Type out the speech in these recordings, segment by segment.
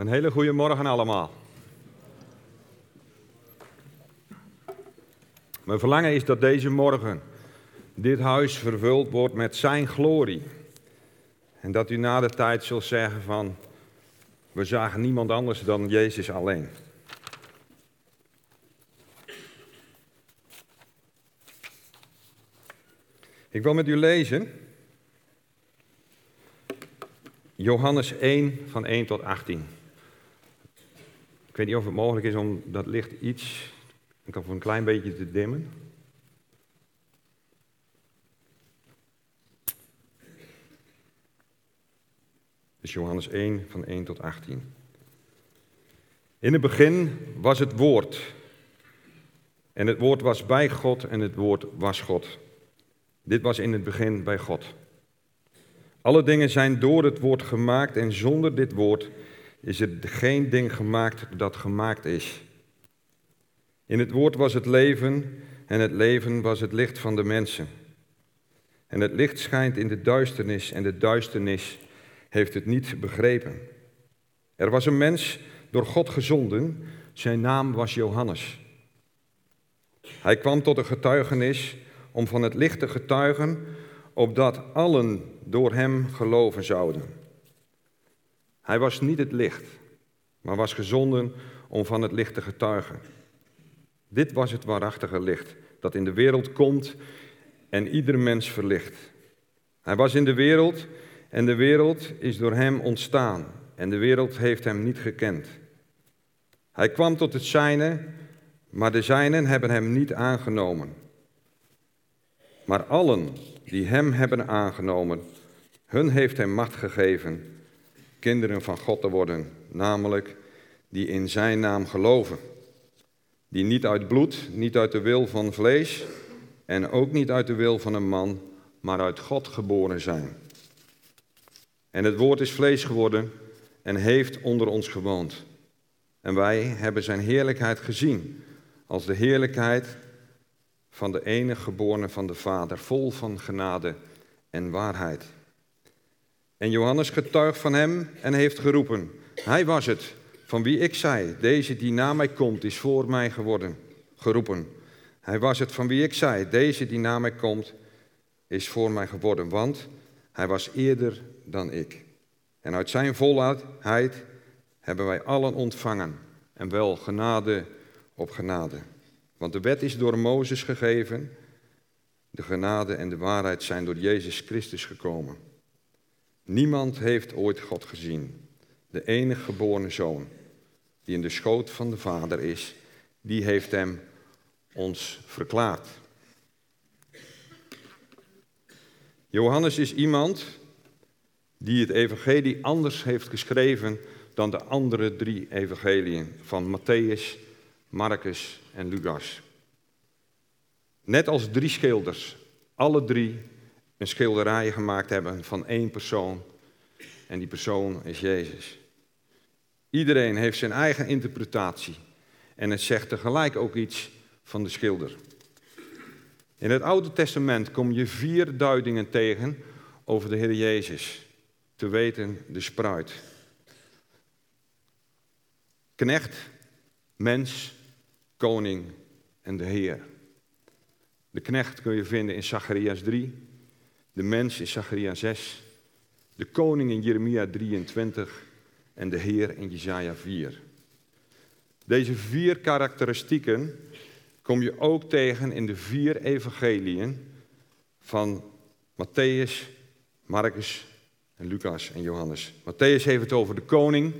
Een hele goede morgen allemaal. Mijn verlangen is dat deze morgen dit huis vervuld wordt met Zijn glorie. En dat u na de tijd zult zeggen van, we zagen niemand anders dan Jezus alleen. Ik wil met u lezen Johannes 1 van 1 tot 18. Weet niet of het mogelijk is om dat licht iets, voor een klein beetje te dimmen. Dus Johannes 1 van 1 tot 18. In het begin was het woord. En het woord was bij God en het woord was God. Dit was in het begin bij God. Alle dingen zijn door het woord gemaakt en zonder dit woord is er geen ding gemaakt dat gemaakt is. In het woord was het leven en het leven was het licht van de mensen. En het licht schijnt in de duisternis en de duisternis heeft het niet begrepen. Er was een mens door God gezonden, zijn naam was Johannes. Hij kwam tot een getuigenis om van het licht te getuigen, opdat allen door hem geloven zouden. Hij was niet het licht, maar was gezonden om van het licht te getuigen. Dit was het waarachtige licht dat in de wereld komt en ieder mens verlicht. Hij was in de wereld en de wereld is door hem ontstaan en de wereld heeft hem niet gekend. Hij kwam tot het zijne, maar de zijnen hebben hem niet aangenomen. Maar allen die hem hebben aangenomen, hun heeft hij macht gegeven kinderen van God te worden, namelijk die in zijn naam geloven. Die niet uit bloed, niet uit de wil van vlees en ook niet uit de wil van een man, maar uit God geboren zijn. En het woord is vlees geworden en heeft onder ons gewoond. En wij hebben zijn heerlijkheid gezien, als de heerlijkheid van de enige geborene van de Vader, vol van genade en waarheid. En Johannes getuigt van hem en heeft geroepen: Hij was het van wie ik zei: Deze die na mij komt, is voor mij geworden. Geroepen. Hij was het van wie ik zei: Deze die na mij komt, is voor mij geworden. Want hij was eerder dan ik. En uit zijn volheid hebben wij allen ontvangen. En wel genade op genade. Want de wet is door Mozes gegeven. De genade en de waarheid zijn door Jezus Christus gekomen. Niemand heeft ooit God gezien. De enige geboren zoon, die in de schoot van de Vader is, die heeft hem ons verklaard. Johannes is iemand die het evangelie anders heeft geschreven dan de andere drie evangeliën van Matthäus, Marcus en Lucas. Net als drie schilders, alle drie een schilderij gemaakt hebben van één persoon. En die persoon is Jezus. Iedereen heeft zijn eigen interpretatie. En het zegt tegelijk ook iets van de schilder. In het Oude Testament kom je vier duidingen tegen over de Heer Jezus. Te weten de spruit. Knecht, mens, koning en de Heer. De knecht kun je vinden in Zacharias 3, de mens in Zachariah 6, de koning in Jeremia 23 en de Heer in Jesaja 4. Deze vier karakteristieken kom je ook tegen in de vier evangeliën van Matthäus, Marcus en Lucas en Johannes. Matthäus heeft het over de koning,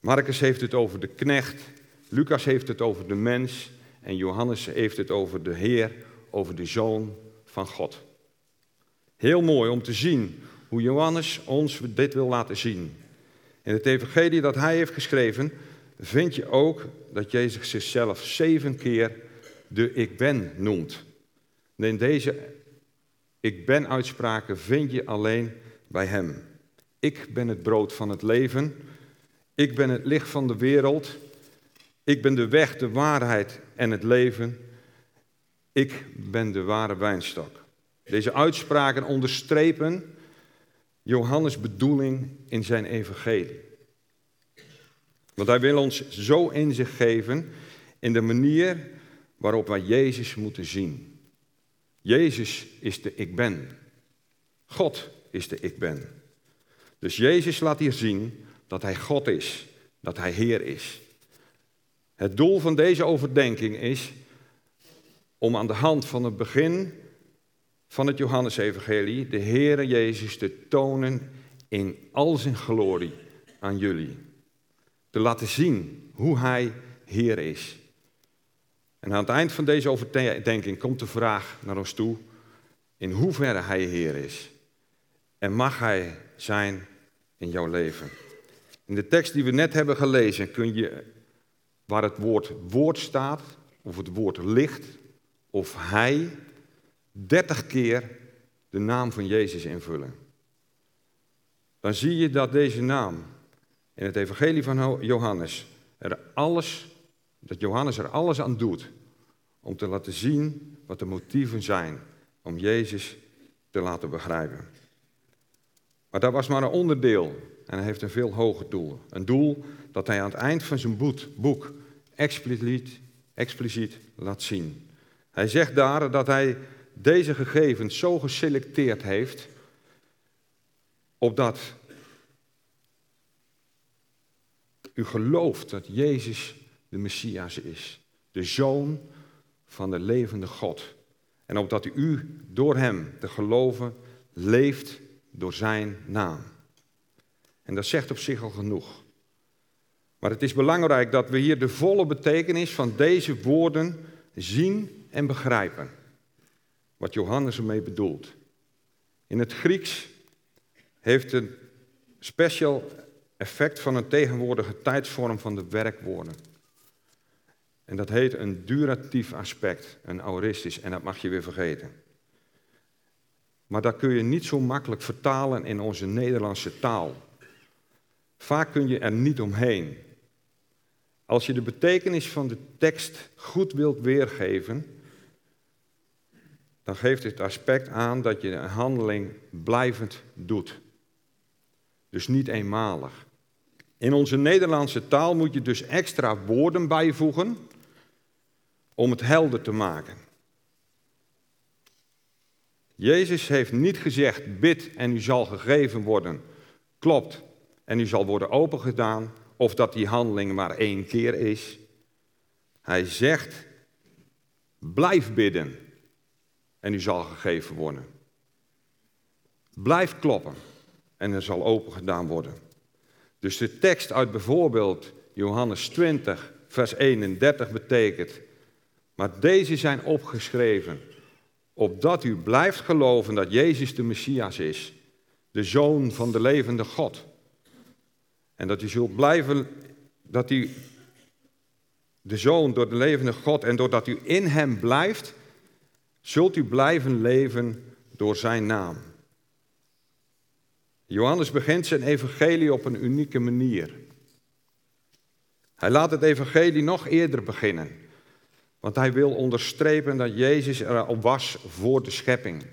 Marcus heeft het over de knecht, Lucas heeft het over de mens en Johannes heeft het over de Heer, over de Zoon van God. Heel mooi om te zien hoe Johannes ons dit wil laten zien. In het evangelie dat hij heeft geschreven vind je ook dat Jezus zichzelf zeven keer de ik ben noemt. En deze ik ben uitspraken vind je alleen bij hem. Ik ben het brood van het leven. Ik ben het licht van de wereld. Ik ben de weg, de waarheid en het leven. Ik ben de ware wijnstok. Deze uitspraken onderstrepen Johannes' bedoeling in zijn evangelie. Want hij wil ons zo inzicht geven in de manier waarop wij Jezus moeten zien. Jezus is de ik ben. God is de ik ben. Dus Jezus laat hier zien dat hij God is, dat hij Heer is. Het doel van deze overdenking is om aan de hand van het begin van het Johannesevangelie de Heere Jezus te tonen in al zijn glorie aan jullie. Te laten zien hoe Hij Heer is. En aan het eind van deze overdenking komt de vraag naar ons toe in hoeverre Hij Heer is. En mag Hij zijn in jouw leven. In de tekst die we net hebben gelezen kun je, waar het woord woord staat, of het woord licht, of Hij, dertig keer de naam van Jezus invullen. Dan zie je dat deze naam in het evangelie van Johannes er alles, dat Johannes er alles aan doet om te laten zien wat de motieven zijn om Jezus te laten begrijpen. Maar dat was maar een onderdeel en hij heeft een veel hoger doel. Een doel dat hij aan het eind van zijn boek expliciet, expliciet laat zien. Hij zegt daar dat hij deze gegevens zo geselecteerd heeft, opdat u gelooft dat Jezus de Messias is, de Zoon van de levende God. En opdat u door Hem te geloven leeft door Zijn naam. En dat zegt op zich al genoeg. Maar het is belangrijk dat we hier de volle betekenis van deze woorden zien en begrijpen. Wat Johannes ermee bedoelt. In het Grieks heeft een special effect van een tegenwoordige tijdsvorm van de werkwoorden. En dat heet een duratief aspect, een auristisch, en dat mag je weer vergeten. Maar dat kun je niet zo makkelijk vertalen in onze Nederlandse taal. Vaak kun je er niet omheen. Als je de betekenis van de tekst goed wilt weergeven, dan geeft het aspect aan dat je een handeling blijvend doet. Dus niet eenmalig. In onze Nederlandse taal moet je dus extra woorden bijvoegen om het helder te maken. Jezus heeft niet gezegd, bid en u zal gegeven worden, klopt, en u zal worden opengedaan, of dat die handeling maar één keer is. Hij zegt, blijf bidden en u zal gegeven worden. Blijf kloppen en er zal opengedaan worden. Dus de tekst uit bijvoorbeeld Johannes 20, vers 31 betekent, maar deze zijn opgeschreven, opdat u blijft geloven dat Jezus de Messias is, de Zoon van de levende God. En dat u zult blijven, dat u de Zoon door de levende God en doordat u in Hem blijft, zult u blijven leven door Zijn naam. Johannes begint zijn evangelie op een unieke manier. Hij laat het evangelie nog eerder beginnen, want hij wil onderstrepen dat Jezus er al was voor de schepping.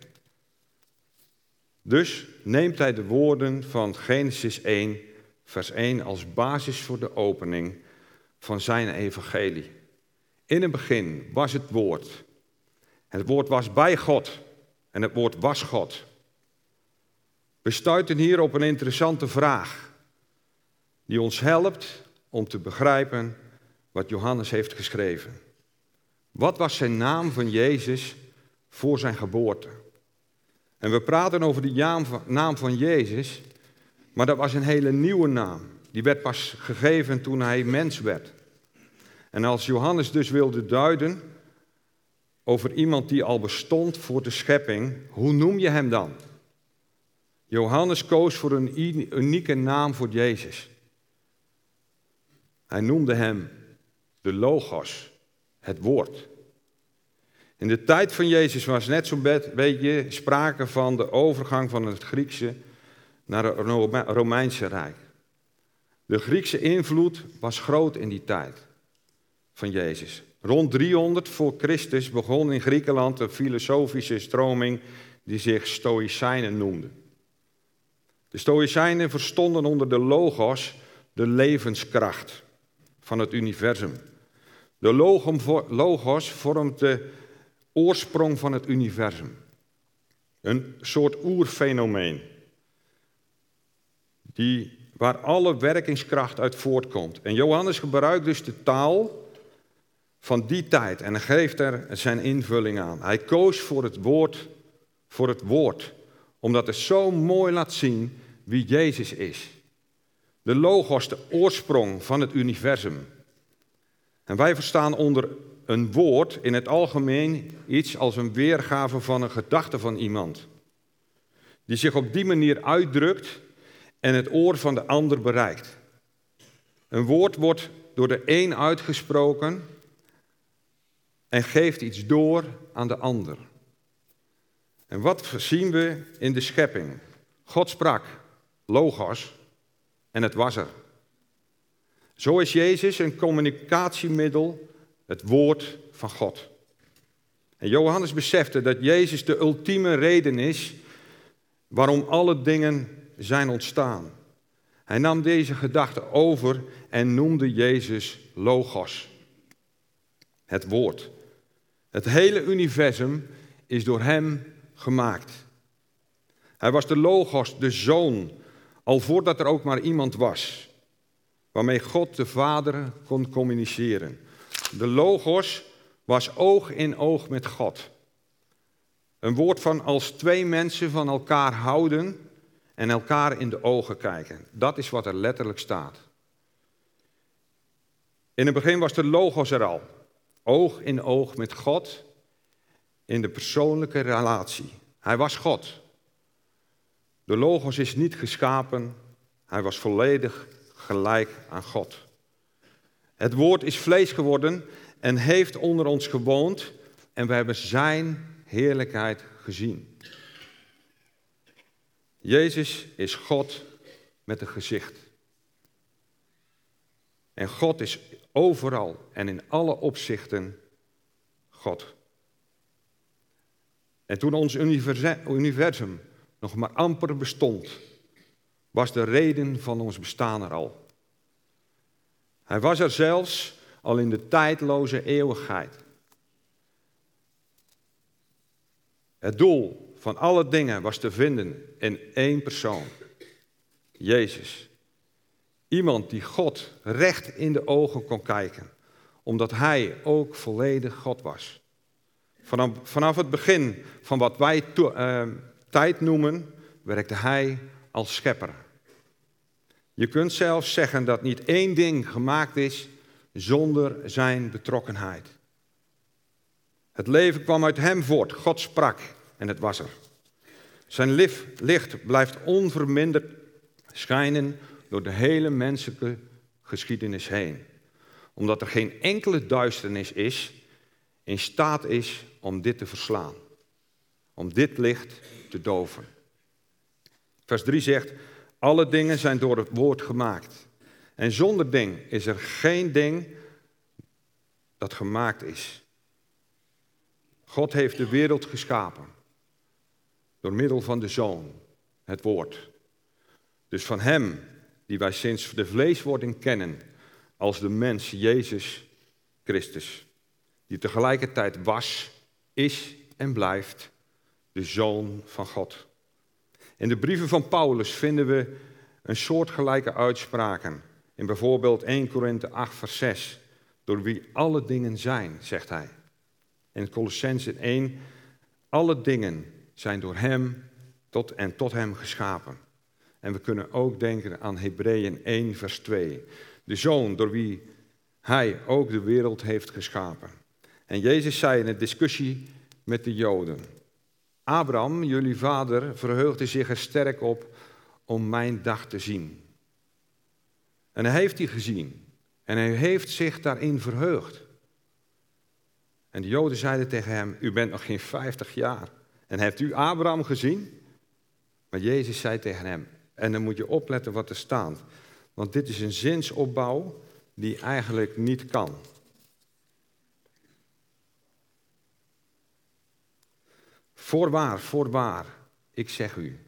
Dus neemt hij de woorden van Genesis 1, vers 1 als basis voor de opening van zijn evangelie. In het begin was het woord. Het woord was bij God en het woord was God. We stuiten hier op een interessante vraag die ons helpt om te begrijpen wat Johannes heeft geschreven. Wat was zijn naam van Jezus voor zijn geboorte? En we praten over de naam van Jezus, maar dat was een hele nieuwe naam. Die werd pas gegeven toen hij mens werd. En als Johannes dus wilde duiden over iemand die al bestond voor de schepping, hoe noem je hem dan? Johannes koos voor een unieke naam voor Jezus. Hij noemde hem de Logos, het woord. In de tijd van Jezus was net zo'n beetje sprake van de overgang van het Griekse naar het Romeinse Rijk. De Griekse invloed was groot in die tijd van Jezus. Rond 300 voor Christus begon in Griekenland een filosofische stroming die zich Stoïcijnen noemde. De Stoïcijnen verstonden onder de logos de levenskracht. van het universum. De logos vormt de oorsprong van het universum. Een soort oerfenomeen. Die, waar alle werkingskracht uit voortkomt. En Johannes gebruikt dus de taal van die tijd en geeft er zijn invulling aan. Hij koos voor het woord, voor het woord, omdat het zo mooi laat zien wie Jezus is. De logos, de oorsprong van het universum. En wij verstaan onder een woord in het algemeen iets als een weergave van een gedachte van iemand. Die zich op die manier uitdrukt en het oor van de ander bereikt. Een woord wordt door de een uitgesproken en geeft iets door aan de ander. En wat zien we in de schepping? God sprak, logos, en het was er. Zo is Jezus een communicatiemiddel, het woord van God. En Johannes besefte dat Jezus de ultieme reden is waarom alle dingen zijn ontstaan. Hij nam deze gedachte over en noemde Jezus Logos, het woord. Het hele universum is door Hem gemaakt. Hij was de Logos, de Zoon, al voordat er ook maar iemand was, waarmee God de Vader kon communiceren. De Logos was oog in oog met God. Een woord van als twee mensen van elkaar houden en elkaar in de ogen kijken. Dat is wat er letterlijk staat. In het begin was de Logos er al. Oog in oog met God in de persoonlijke relatie. Hij was God. De Logos is niet geschapen, hij was volledig gelijk aan God. Het woord is vlees geworden en heeft onder ons gewoond en we hebben zijn heerlijkheid gezien. Jezus is God met een gezicht. En God is overal en in alle opzichten God. En toen ons universum nog maar amper bestond, was de reden van ons bestaan er al. Hij was er zelfs al in de tijdloze eeuwigheid. Het doel van alle dingen was te vinden in één persoon, Jezus. Iemand die God recht in de ogen kon kijken, omdat Hij ook volledig God was. Vanaf, vanaf het begin van wat wij uh, tijd noemen, werkte Hij als schepper. Je kunt zelfs zeggen dat niet één ding gemaakt is zonder Zijn betrokkenheid. Het leven kwam uit Hem voort. God sprak en het was er. Zijn licht blijft onverminderd schijnen door de hele menselijke geschiedenis heen. Omdat er geen enkele duisternis is, in staat is om dit te verslaan. Om dit licht te doven. Vers 3 zegt, alle dingen zijn door het woord gemaakt. En zonder ding is er geen ding dat gemaakt is. God heeft de wereld geschapen door middel van de Zoon, het Woord. Dus van Hem, die wij sinds de vleeswording kennen als de mens Jezus Christus, die tegelijkertijd was, is en blijft de Zoon van God. In de brieven van Paulus vinden we een soortgelijke uitspraken. In bijvoorbeeld 1 Korinthe 8, vers 6. Door wie alle dingen zijn, zegt hij. In Colossense 1, alle dingen zijn door Hem tot en tot Hem geschapen. En we kunnen ook denken aan Hebreeën 1, vers 2. De Zoon door wie Hij ook de wereld heeft geschapen. En Jezus zei in een discussie met de Joden. Abraham, jullie vader, verheugde zich er sterk op om mijn dag te zien. En hij heeft die gezien. En hij heeft zich daarin verheugd. En de Joden zeiden tegen hem: U bent nog geen 50 jaar. En heeft u Abraham gezien? Maar Jezus zei tegen hem: En dan moet je opletten wat er staat. Want dit is een zinsopbouw die eigenlijk niet kan. Voorwaar, voorwaar, ik zeg u,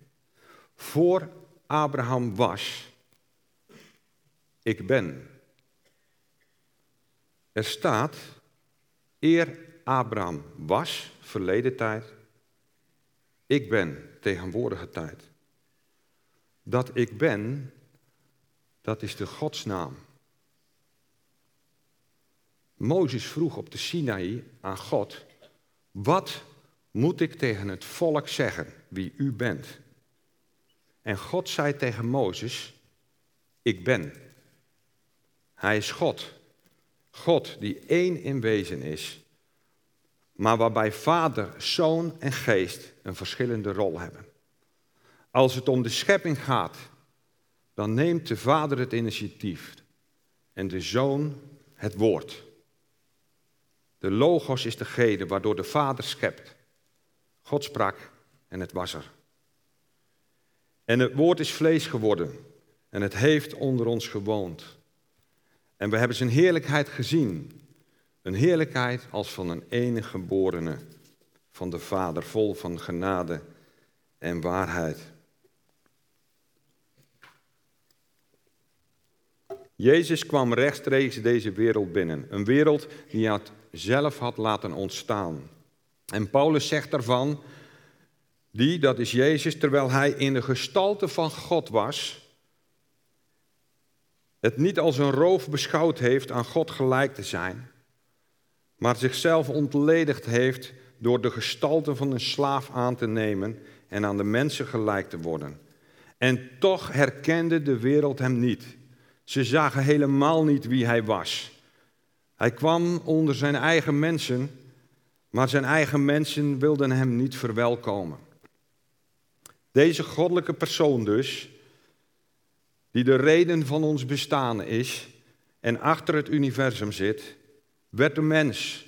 voor Abraham was, ik ben. Er staat, eer Abraham was, verleden tijd, ik ben, tegenwoordige tijd. Dat ik ben, dat is de godsnaam. Mozes vroeg op de Sinaï aan God, wat moet ik tegen het volk zeggen wie u bent? En God zei tegen Mozes, ik ben. Hij is God. God die één in wezen is, maar waarbij Vader, Zoon en Geest een verschillende rol hebben. Als het om de schepping gaat, dan neemt de Vader het initiatief en de Zoon het woord. De logos is degene waardoor de Vader schept. God sprak en het was er. En het woord is vlees geworden en het heeft onder ons gewoond. En we hebben zijn heerlijkheid gezien. Een heerlijkheid als van een enige geborene van de Vader, vol van genade en waarheid. Jezus kwam rechtstreeks deze wereld binnen. Een wereld die hij zelf had laten ontstaan. En Paulus zegt daarvan, die, dat is Jezus, terwijl hij in de gestalte van God was, het niet als een roof beschouwd heeft aan God gelijk te zijn, maar zichzelf ontledigd heeft door de gestalte van een slaaf aan te nemen en aan de mensen gelijk te worden. En toch herkende de wereld hem niet. Ze zagen helemaal niet wie hij was. Hij kwam onder zijn eigen mensen, maar zijn eigen mensen wilden hem niet verwelkomen. Deze goddelijke persoon dus, die de reden van ons bestaan is en achter het universum zit, werd een mens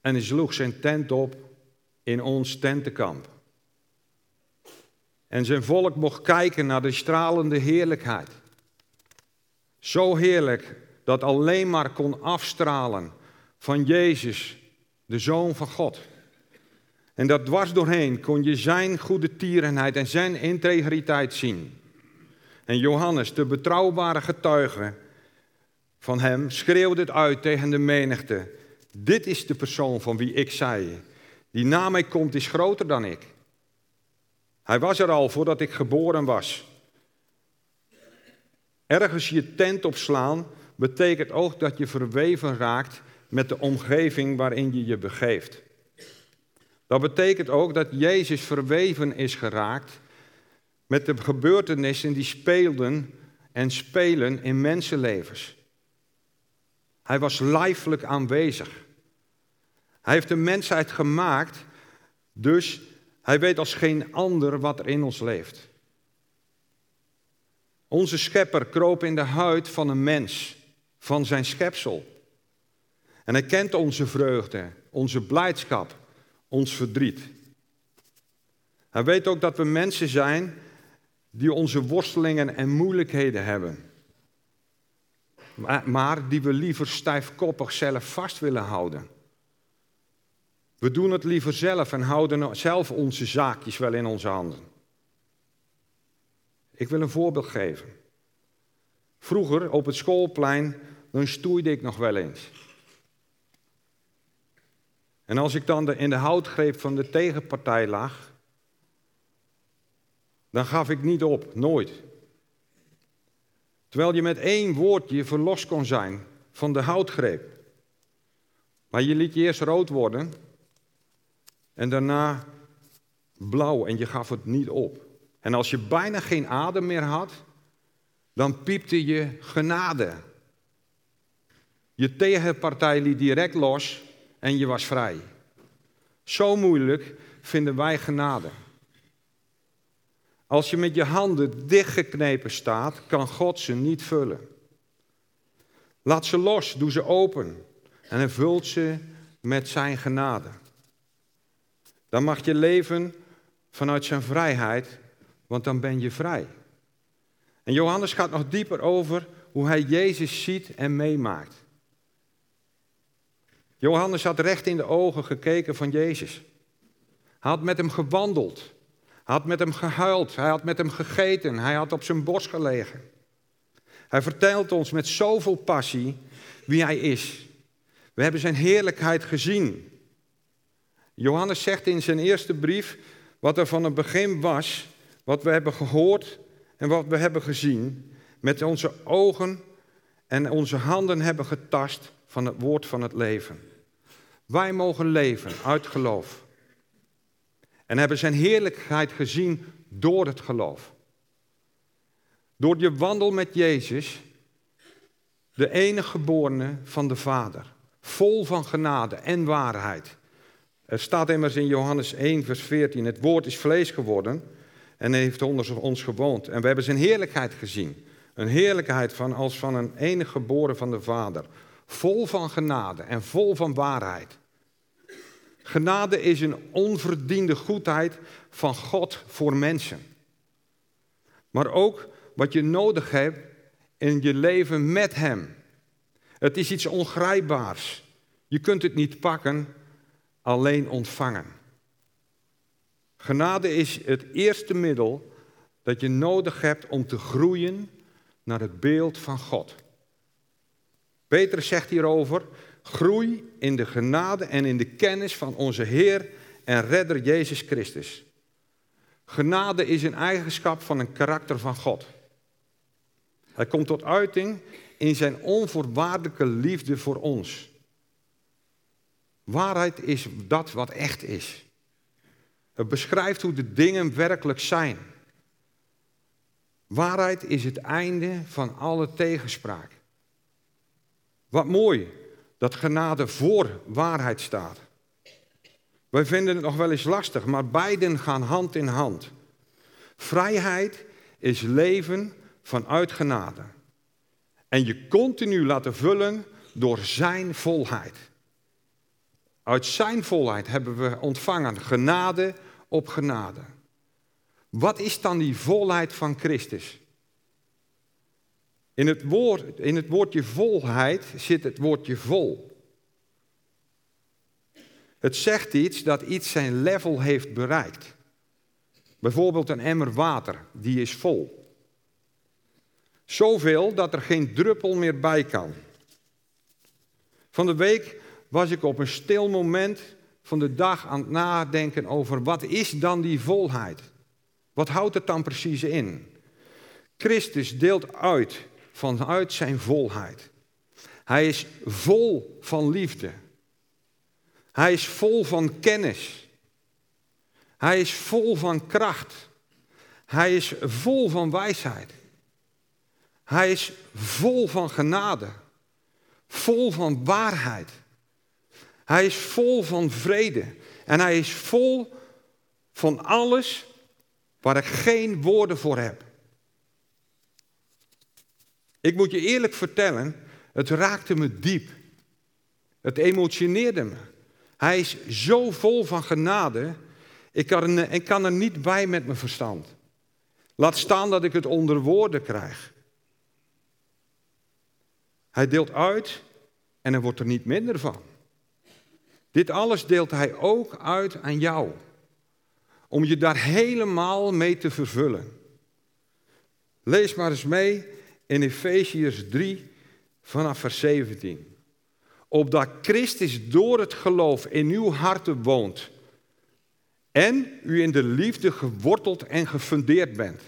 en sloeg zijn tent op in ons tentenkamp. En zijn volk mocht kijken naar de stralende heerlijkheid. Zo heerlijk dat alleen maar kon afstralen van Jezus, de Zoon van God. En dat dwars doorheen kon je zijn goede tierenheid en zijn integriteit zien. En Johannes, de betrouwbare getuige van hem, schreeuwde het uit tegen de menigte. Dit is de persoon van wie ik zei. Die na mij komt is groter dan ik. Hij was er al voordat ik geboren was. Ergens je tent opslaan betekent ook dat je verweven raakt met de omgeving waarin je je begeeft. Dat betekent ook dat Jezus verweven is geraakt met de gebeurtenissen die speelden en spelen in mensenlevens. Hij was lijfelijk aanwezig. Hij heeft de mensheid gemaakt, dus hij weet als geen ander wat er in ons leeft. Onze schepper kroop in de huid van een mens, van zijn schepsel. En hij kent onze vreugde, onze blijdschap, ons verdriet. Hij weet ook dat we mensen zijn die onze worstelingen en moeilijkheden hebben. Maar, die we liever stijfkoppig zelf vast willen houden. We doen het liever zelf en houden zelf onze zaakjes wel in onze handen. Ik wil een voorbeeld geven. Vroeger op het schoolplein, dan stoeide ik nog wel eens. En als ik dan in de houtgreep van de tegenpartij lag, dan gaf ik niet op, nooit. Terwijl je met één woordje verlost kon zijn van de houtgreep. Maar je liet je eerst rood worden en daarna blauw en je gaf het niet op. En als je bijna geen adem meer had, dan piepte je genade. Je tegenpartij liet direct los en je was vrij. Zo moeilijk vinden wij genade. Als je met je handen dichtgeknepen staat, kan God ze niet vullen. Laat ze los, doe ze open en hij vult ze met zijn genade. Dan mag je leven vanuit zijn vrijheid, want dan ben je vrij. En Johannes gaat nog dieper over hoe hij Jezus ziet en meemaakt. Johannes had recht in de ogen gekeken van Jezus. Hij had met hem gewandeld. Hij had met hem gehuild. Hij had met hem gegeten. Hij had op zijn borst gelegen. Hij vertelt ons met zoveel passie wie hij is. We hebben zijn heerlijkheid gezien. Johannes zegt in zijn eerste brief wat er van het begin was, wat we hebben gehoord en wat we hebben gezien, met onze ogen en onze handen hebben getast van het woord van het leven. Wij mogen leven uit geloof. En hebben zijn heerlijkheid gezien door het geloof. Door je wandel met Jezus, de enige geborene van de Vader, vol van genade en waarheid. Er staat immers in Johannes 1, vers 14, het woord is vlees geworden en heeft onder ons gewoond. En we hebben zijn heerlijkheid gezien. Een heerlijkheid van als van een enige geboren van de Vader. Vol van genade en vol van waarheid. Genade is een onverdiende goedheid van God voor mensen. Maar ook wat je nodig hebt in je leven met Hem. Het is iets ongrijpbaars. Je kunt het niet pakken, alleen ontvangen. Genade is het eerste middel dat je nodig hebt om te groeien naar het beeld van God. Petrus zegt hierover: groei in de genade en in de kennis van onze Heer en Redder Jezus Christus. Genade is een eigenschap van een karakter van God. Hij komt tot uiting in zijn onvoorwaardelijke liefde voor ons. Waarheid is dat wat echt is. Het beschrijft hoe de dingen werkelijk zijn. Waarheid is het einde van alle tegenspraak. Wat mooi dat genade voor waarheid staat. Wij vinden het nog wel eens lastig, maar beiden gaan hand in hand. Vrijheid is leven vanuit genade. En je continu laten vullen door Zijn volheid. Uit Zijn volheid hebben we ontvangen genade op genade. Wat is dan die volheid van Christus? In het, woord, in het woordje volheid zit het woordje vol. Het zegt iets dat iets zijn level heeft bereikt. Bijvoorbeeld een emmer water, die is vol. Zoveel dat er geen druppel meer bij kan. Van de week was ik op een stil moment van de dag aan het nadenken over wat is dan die volheid? Wat houdt het dan precies in? Christus deelt uit vanuit zijn volheid. Hij is vol van liefde. Hij is vol van kennis. Hij is vol van kracht. Hij is vol van wijsheid. Hij is vol van genade. Vol van waarheid. Hij is vol van vrede. En hij is vol van alles waar ik geen woorden voor heb. Ik moet je eerlijk vertellen, het raakte me diep. Het emotioneerde me. Hij is zo vol van genade, ik kan, ik kan er niet bij met mijn verstand. Laat staan dat ik het onder woorden krijg. Hij deelt uit en er wordt er niet minder van. Dit alles deelt hij ook uit aan jou. Om je daar helemaal mee te vervullen. Lees maar eens mee in Efeziërs 3 vanaf vers 17. Opdat Christus door het geloof in uw harten woont. En u in de liefde geworteld en gefundeerd bent.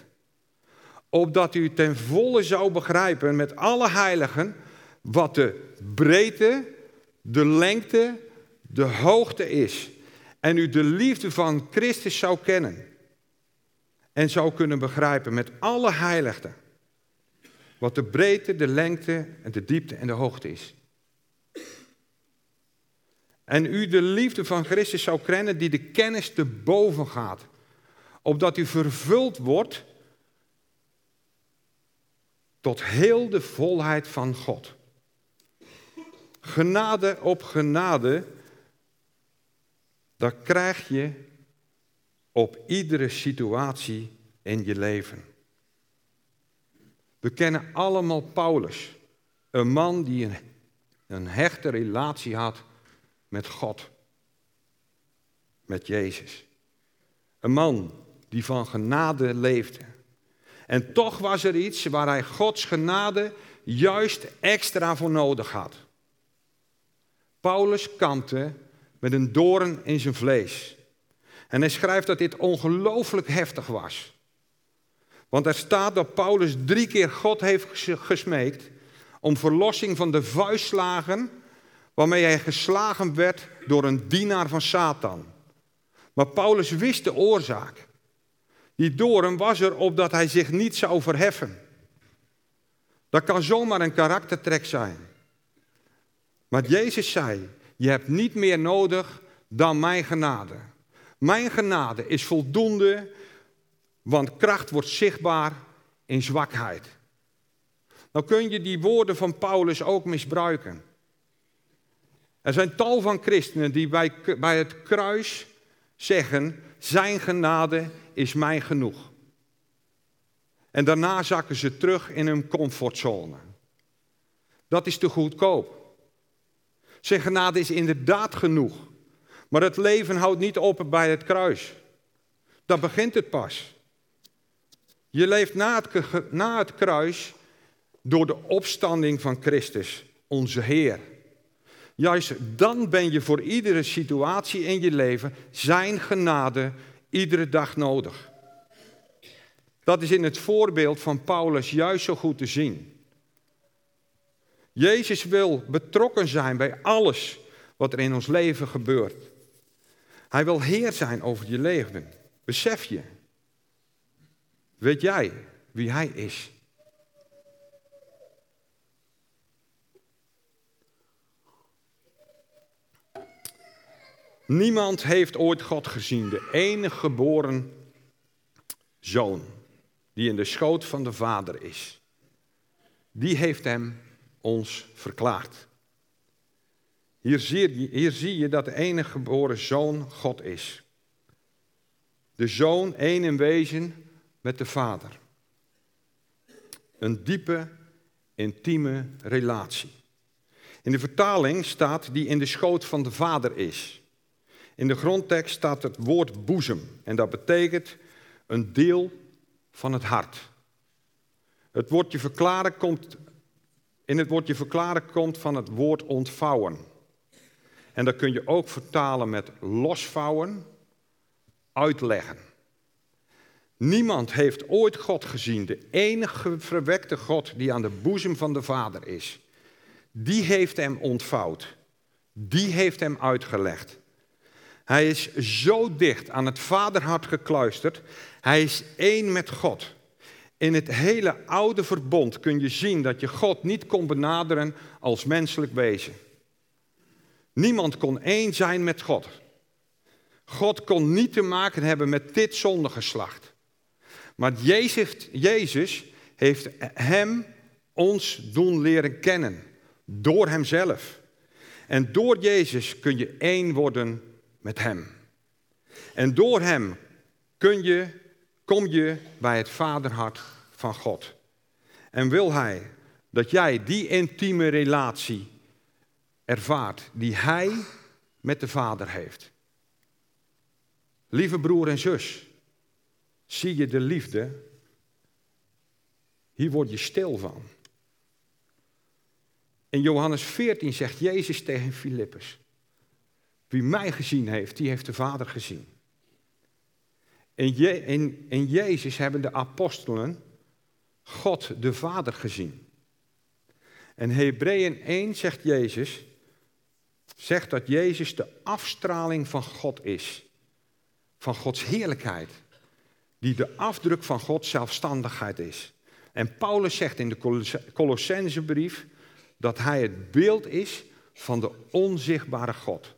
Opdat u ten volle zou begrijpen met alle heiligen wat de breedte, de lengte, de hoogte is. En u de liefde van Christus zou kennen. En zou kunnen begrijpen met alle heiligen. Wat de breedte, de lengte en de diepte en de hoogte is. En u de liefde van Christus zou kennen die de kennis te boven gaat. Opdat u vervuld wordt tot heel de volheid van God. Genade op genade, dat krijg je op iedere situatie in je leven. We kennen allemaal Paulus, een man die een, een hechte relatie had met God, met Jezus. Een man die van genade leefde. En toch was er iets waar hij Gods genade juist extra voor nodig had. Paulus kampte met een doorn in zijn vlees. En hij schrijft dat dit ongelooflijk heftig was. Want er staat dat Paulus drie keer God heeft gesmeekt om verlossing van de vuistslagen waarmee hij geslagen werd door een dienaar van Satan. Maar Paulus wist de oorzaak. Die doorn was er opdat hij zich niet zou verheffen. Dat kan zomaar een karaktertrek zijn. Maar Jezus zei, je hebt niet meer nodig dan mijn genade. Mijn genade is voldoende, want kracht wordt zichtbaar in zwakheid. Nou kun je die woorden van Paulus ook misbruiken. Er zijn tal van christenen die bij, bij het kruis zeggen, zijn genade is mij genoeg. En daarna zakken ze terug in hun comfortzone. Dat is te goedkoop. Zijn genade is inderdaad genoeg. Maar het leven houdt niet op bij het kruis. Dan begint het pas. Je leeft na het, na het kruis door de opstanding van Christus, onze Heer. Juist dan ben je voor iedere situatie in je leven Zijn genade iedere dag nodig. Dat is in het voorbeeld van Paulus juist zo goed te zien. Jezus wil betrokken zijn bij alles wat er in ons leven gebeurt. Hij wil Heer zijn over je leven. Besef je. Weet jij wie Hij is? Niemand heeft ooit God gezien, de enige geboren zoon die in de schoot van de Vader is. Die heeft hem ons verklaard. Hier zie, je, hier zie je dat de enige geboren zoon God is. De zoon één in wezen met de Vader. Een diepe, intieme relatie. In de vertaling staat die in de schoot van de Vader is. In de grondtekst staat het woord boezem en dat betekent een deel van het hart. Het woordje verklaren komt, in het woordje verklaren komt van het woord ontvouwen. En dat kun je ook vertalen met losvouwen, uitleggen. Niemand heeft ooit God gezien, de enige verwekte God die aan de boezem van de Vader is. Die heeft hem ontvouwd. Die heeft hem uitgelegd. Hij is zo dicht aan het vaderhart gekluisterd. Hij is één met God. In het hele oude verbond kun je zien dat je God niet kon benaderen als menselijk wezen. Niemand kon één zijn met God. God kon niet te maken hebben met dit zondegeslacht. Maar Jezus, Jezus heeft hem ons doen leren kennen. Door hemzelf. En door Jezus kun je één worden met Hem. En door Hem kun je, kom je bij het vaderhart van God. En wil Hij dat jij die intieme relatie ervaart die Hij met de Vader heeft. Lieve broer en zus, zie je de liefde? Hier word je stil van. In Johannes 14 zegt Jezus tegen Filippus: wie mij gezien heeft, die heeft de Vader gezien. In, Je in, in Jezus hebben de apostelen God de Vader gezien. En Hebreeën 1 zegt Jezus, zegt dat Jezus de afstraling van God is. Van Gods heerlijkheid. Die de afdruk van Gods zelfstandigheid is. En Paulus zegt in de Colossensebrief dat hij het beeld is van de onzichtbare God.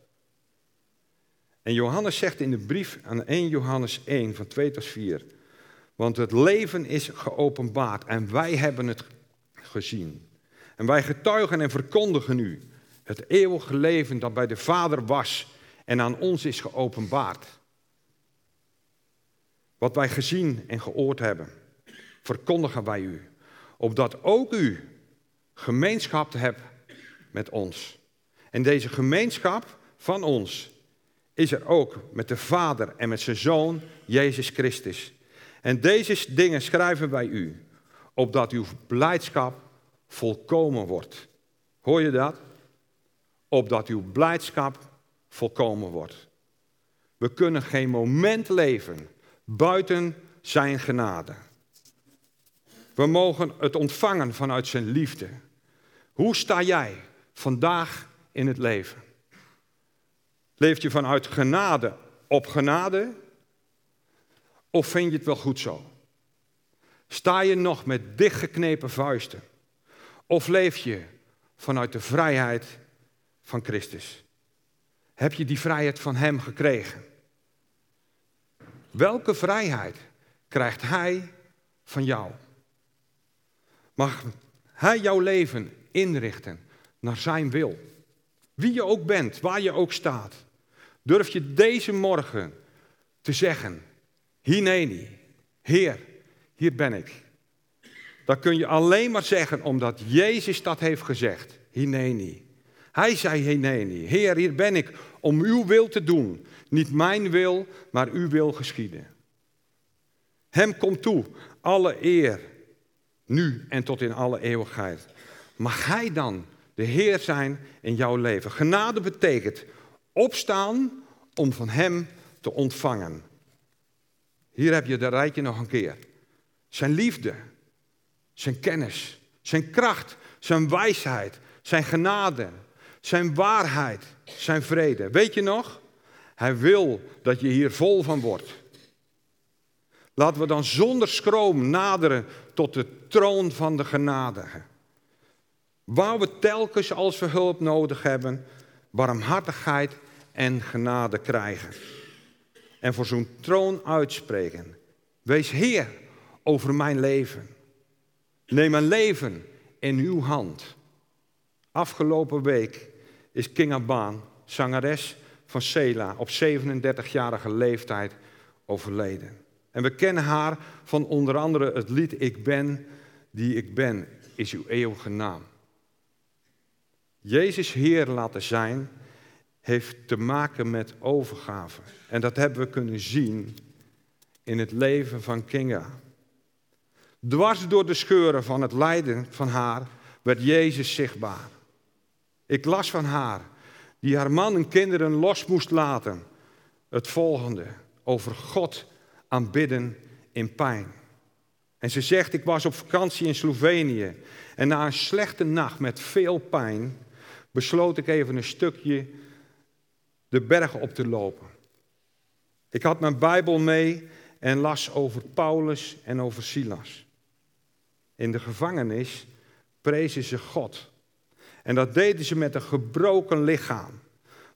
En Johannes zegt in de brief aan 1 Johannes 1 van 2 tot 4, want het leven is geopenbaard en wij hebben het gezien. En wij getuigen en verkondigen u het eeuwige leven dat bij de Vader was en aan ons is geopenbaard. Wat wij gezien en gehoord hebben, verkondigen wij u, opdat ook u gemeenschap hebt met ons. En deze gemeenschap van ons is er ook met de Vader en met zijn Zoon, Jezus Christus. En deze dingen schrijven wij u, opdat uw blijdschap volkomen wordt. Hoor je dat? opdat uw blijdschap volkomen wordt. We kunnen geen moment leven buiten zijn genade. We mogen het ontvangen vanuit zijn liefde. Hoe sta jij vandaag in het leven? Leef je vanuit genade op genade? Of vind je het wel goed zo? Sta je nog met dichtgeknepen vuisten? Of leef je vanuit de vrijheid van Christus? Heb je die vrijheid van Hem gekregen? Welke vrijheid krijgt Hij van jou? Mag Hij jouw leven inrichten naar Zijn wil? Wie je ook bent, waar je ook staat. Durf je deze morgen te zeggen, Hineni, Heer, hier ben ik. Dat kun je alleen maar zeggen omdat Jezus dat heeft gezegd. Hineni. Hij zei Hineni, Heer, hier ben ik om uw wil te doen. Niet mijn wil, maar uw wil geschieden. Hem komt toe alle eer, nu en tot in alle eeuwigheid. Mag Hij dan de Heer zijn in jouw leven? Genade betekent opstaan om van Hem te ontvangen. Hier heb je de rijtje nog een keer. Zijn liefde, zijn kennis, zijn kracht, zijn wijsheid, zijn genade, zijn waarheid, zijn vrede. Weet je nog? Hij wil dat je hier vol van wordt. Laten we dan zonder schroom naderen tot de troon van de genadige. Waar we telkens als we hulp nodig hebben, barmhartigheid en genade krijgen. En voor zo'n troon uitspreken. Wees Heer over mijn leven. Neem mijn leven in uw hand. Afgelopen week is King Abaan, zangeres van Sela, op 37-jarige leeftijd overleden. En we kennen haar van onder andere het lied Ik ben die ik ben, is uw eeuwige naam. Jezus Heer laten zijn heeft te maken met overgave. En dat hebben we kunnen zien in het leven van Kinga. Dwars door de scheuren van het lijden van haar werd Jezus zichtbaar. Ik las van haar, die haar man en kinderen los moest laten, het volgende over God aanbidden in pijn. En ze zegt, ik was op vakantie in Slovenië en na een slechte nacht met veel pijn besloot ik even een stukje de bergen op te lopen. Ik had mijn Bijbel mee en las over Paulus en over Silas. In de gevangenis prezen ze God. En dat deden ze met een gebroken lichaam.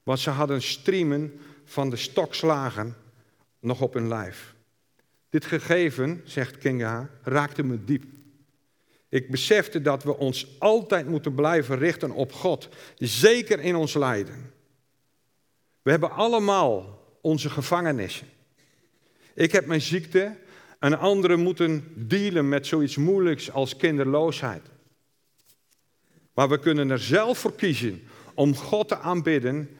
Want ze hadden striemen van de stokslagen nog op hun lijf. Dit gegeven, zegt Kinga, raakte me diep. Ik besefte dat we ons altijd moeten blijven richten op God, zeker in ons lijden. We hebben allemaal onze gevangenissen. Ik heb mijn ziekte en anderen moeten dealen met zoiets moeilijks als kinderloosheid. Maar we kunnen er zelf voor kiezen om God te aanbidden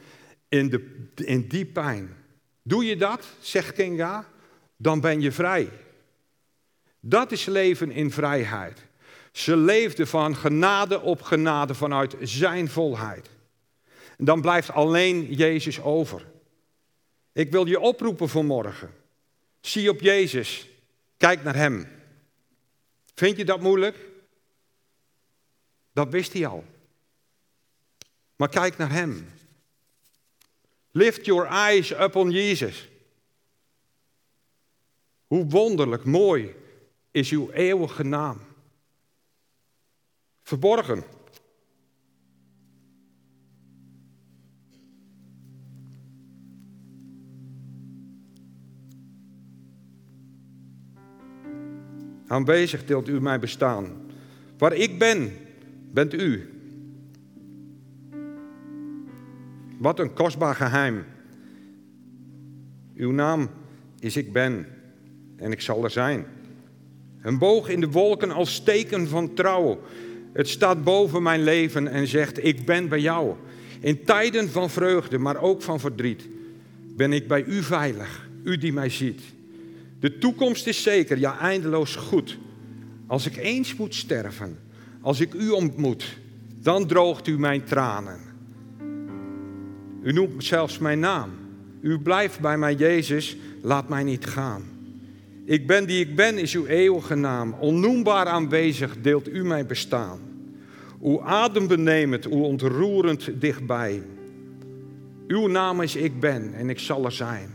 in, de, in die pijn. Doe je dat, zegt Kinga, dan ben je vrij. Dat is leven in vrijheid. Ze leefde van genade op genade vanuit zijn volheid. Dan blijft alleen Jezus over. Ik wil je oproepen vanmorgen. Zie op Jezus. Kijk naar Hem. Vind je dat moeilijk? Dat wist hij al. Maar kijk naar Hem. Lift your eyes upon Jesus. Hoe wonderlijk mooi is uw eeuwige naam. Verborgen. Aanwezig deelt u mijn bestaan. Waar ik ben, bent u. Wat een kostbaar geheim. Uw naam is ik ben en ik zal er zijn. Een boog in de wolken als teken van trouw. Het staat boven mijn leven en zegt: Ik ben bij jou. In tijden van vreugde, maar ook van verdriet, ben ik bij u veilig, u die mij ziet. De toekomst is zeker, ja eindeloos goed. Als ik eens moet sterven, als ik u ontmoet, dan droogt u mijn tranen. U noemt zelfs mijn naam. U blijft bij mij, Jezus, laat mij niet gaan. Ik ben die ik ben, is uw eeuwige naam. Onnoembaar aanwezig deelt u mijn bestaan. Uw adembenemend, uw ontroerend dichtbij. Uw naam is ik ben en ik zal er zijn.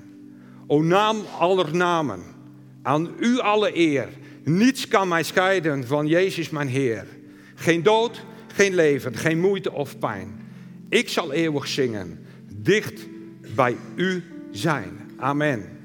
O naam aller namen, aan u alle eer. Niets kan mij scheiden van Jezus mijn Heer. Geen dood, geen leven, geen moeite of pijn. Ik zal eeuwig zingen, dicht bij u zijn. Amen.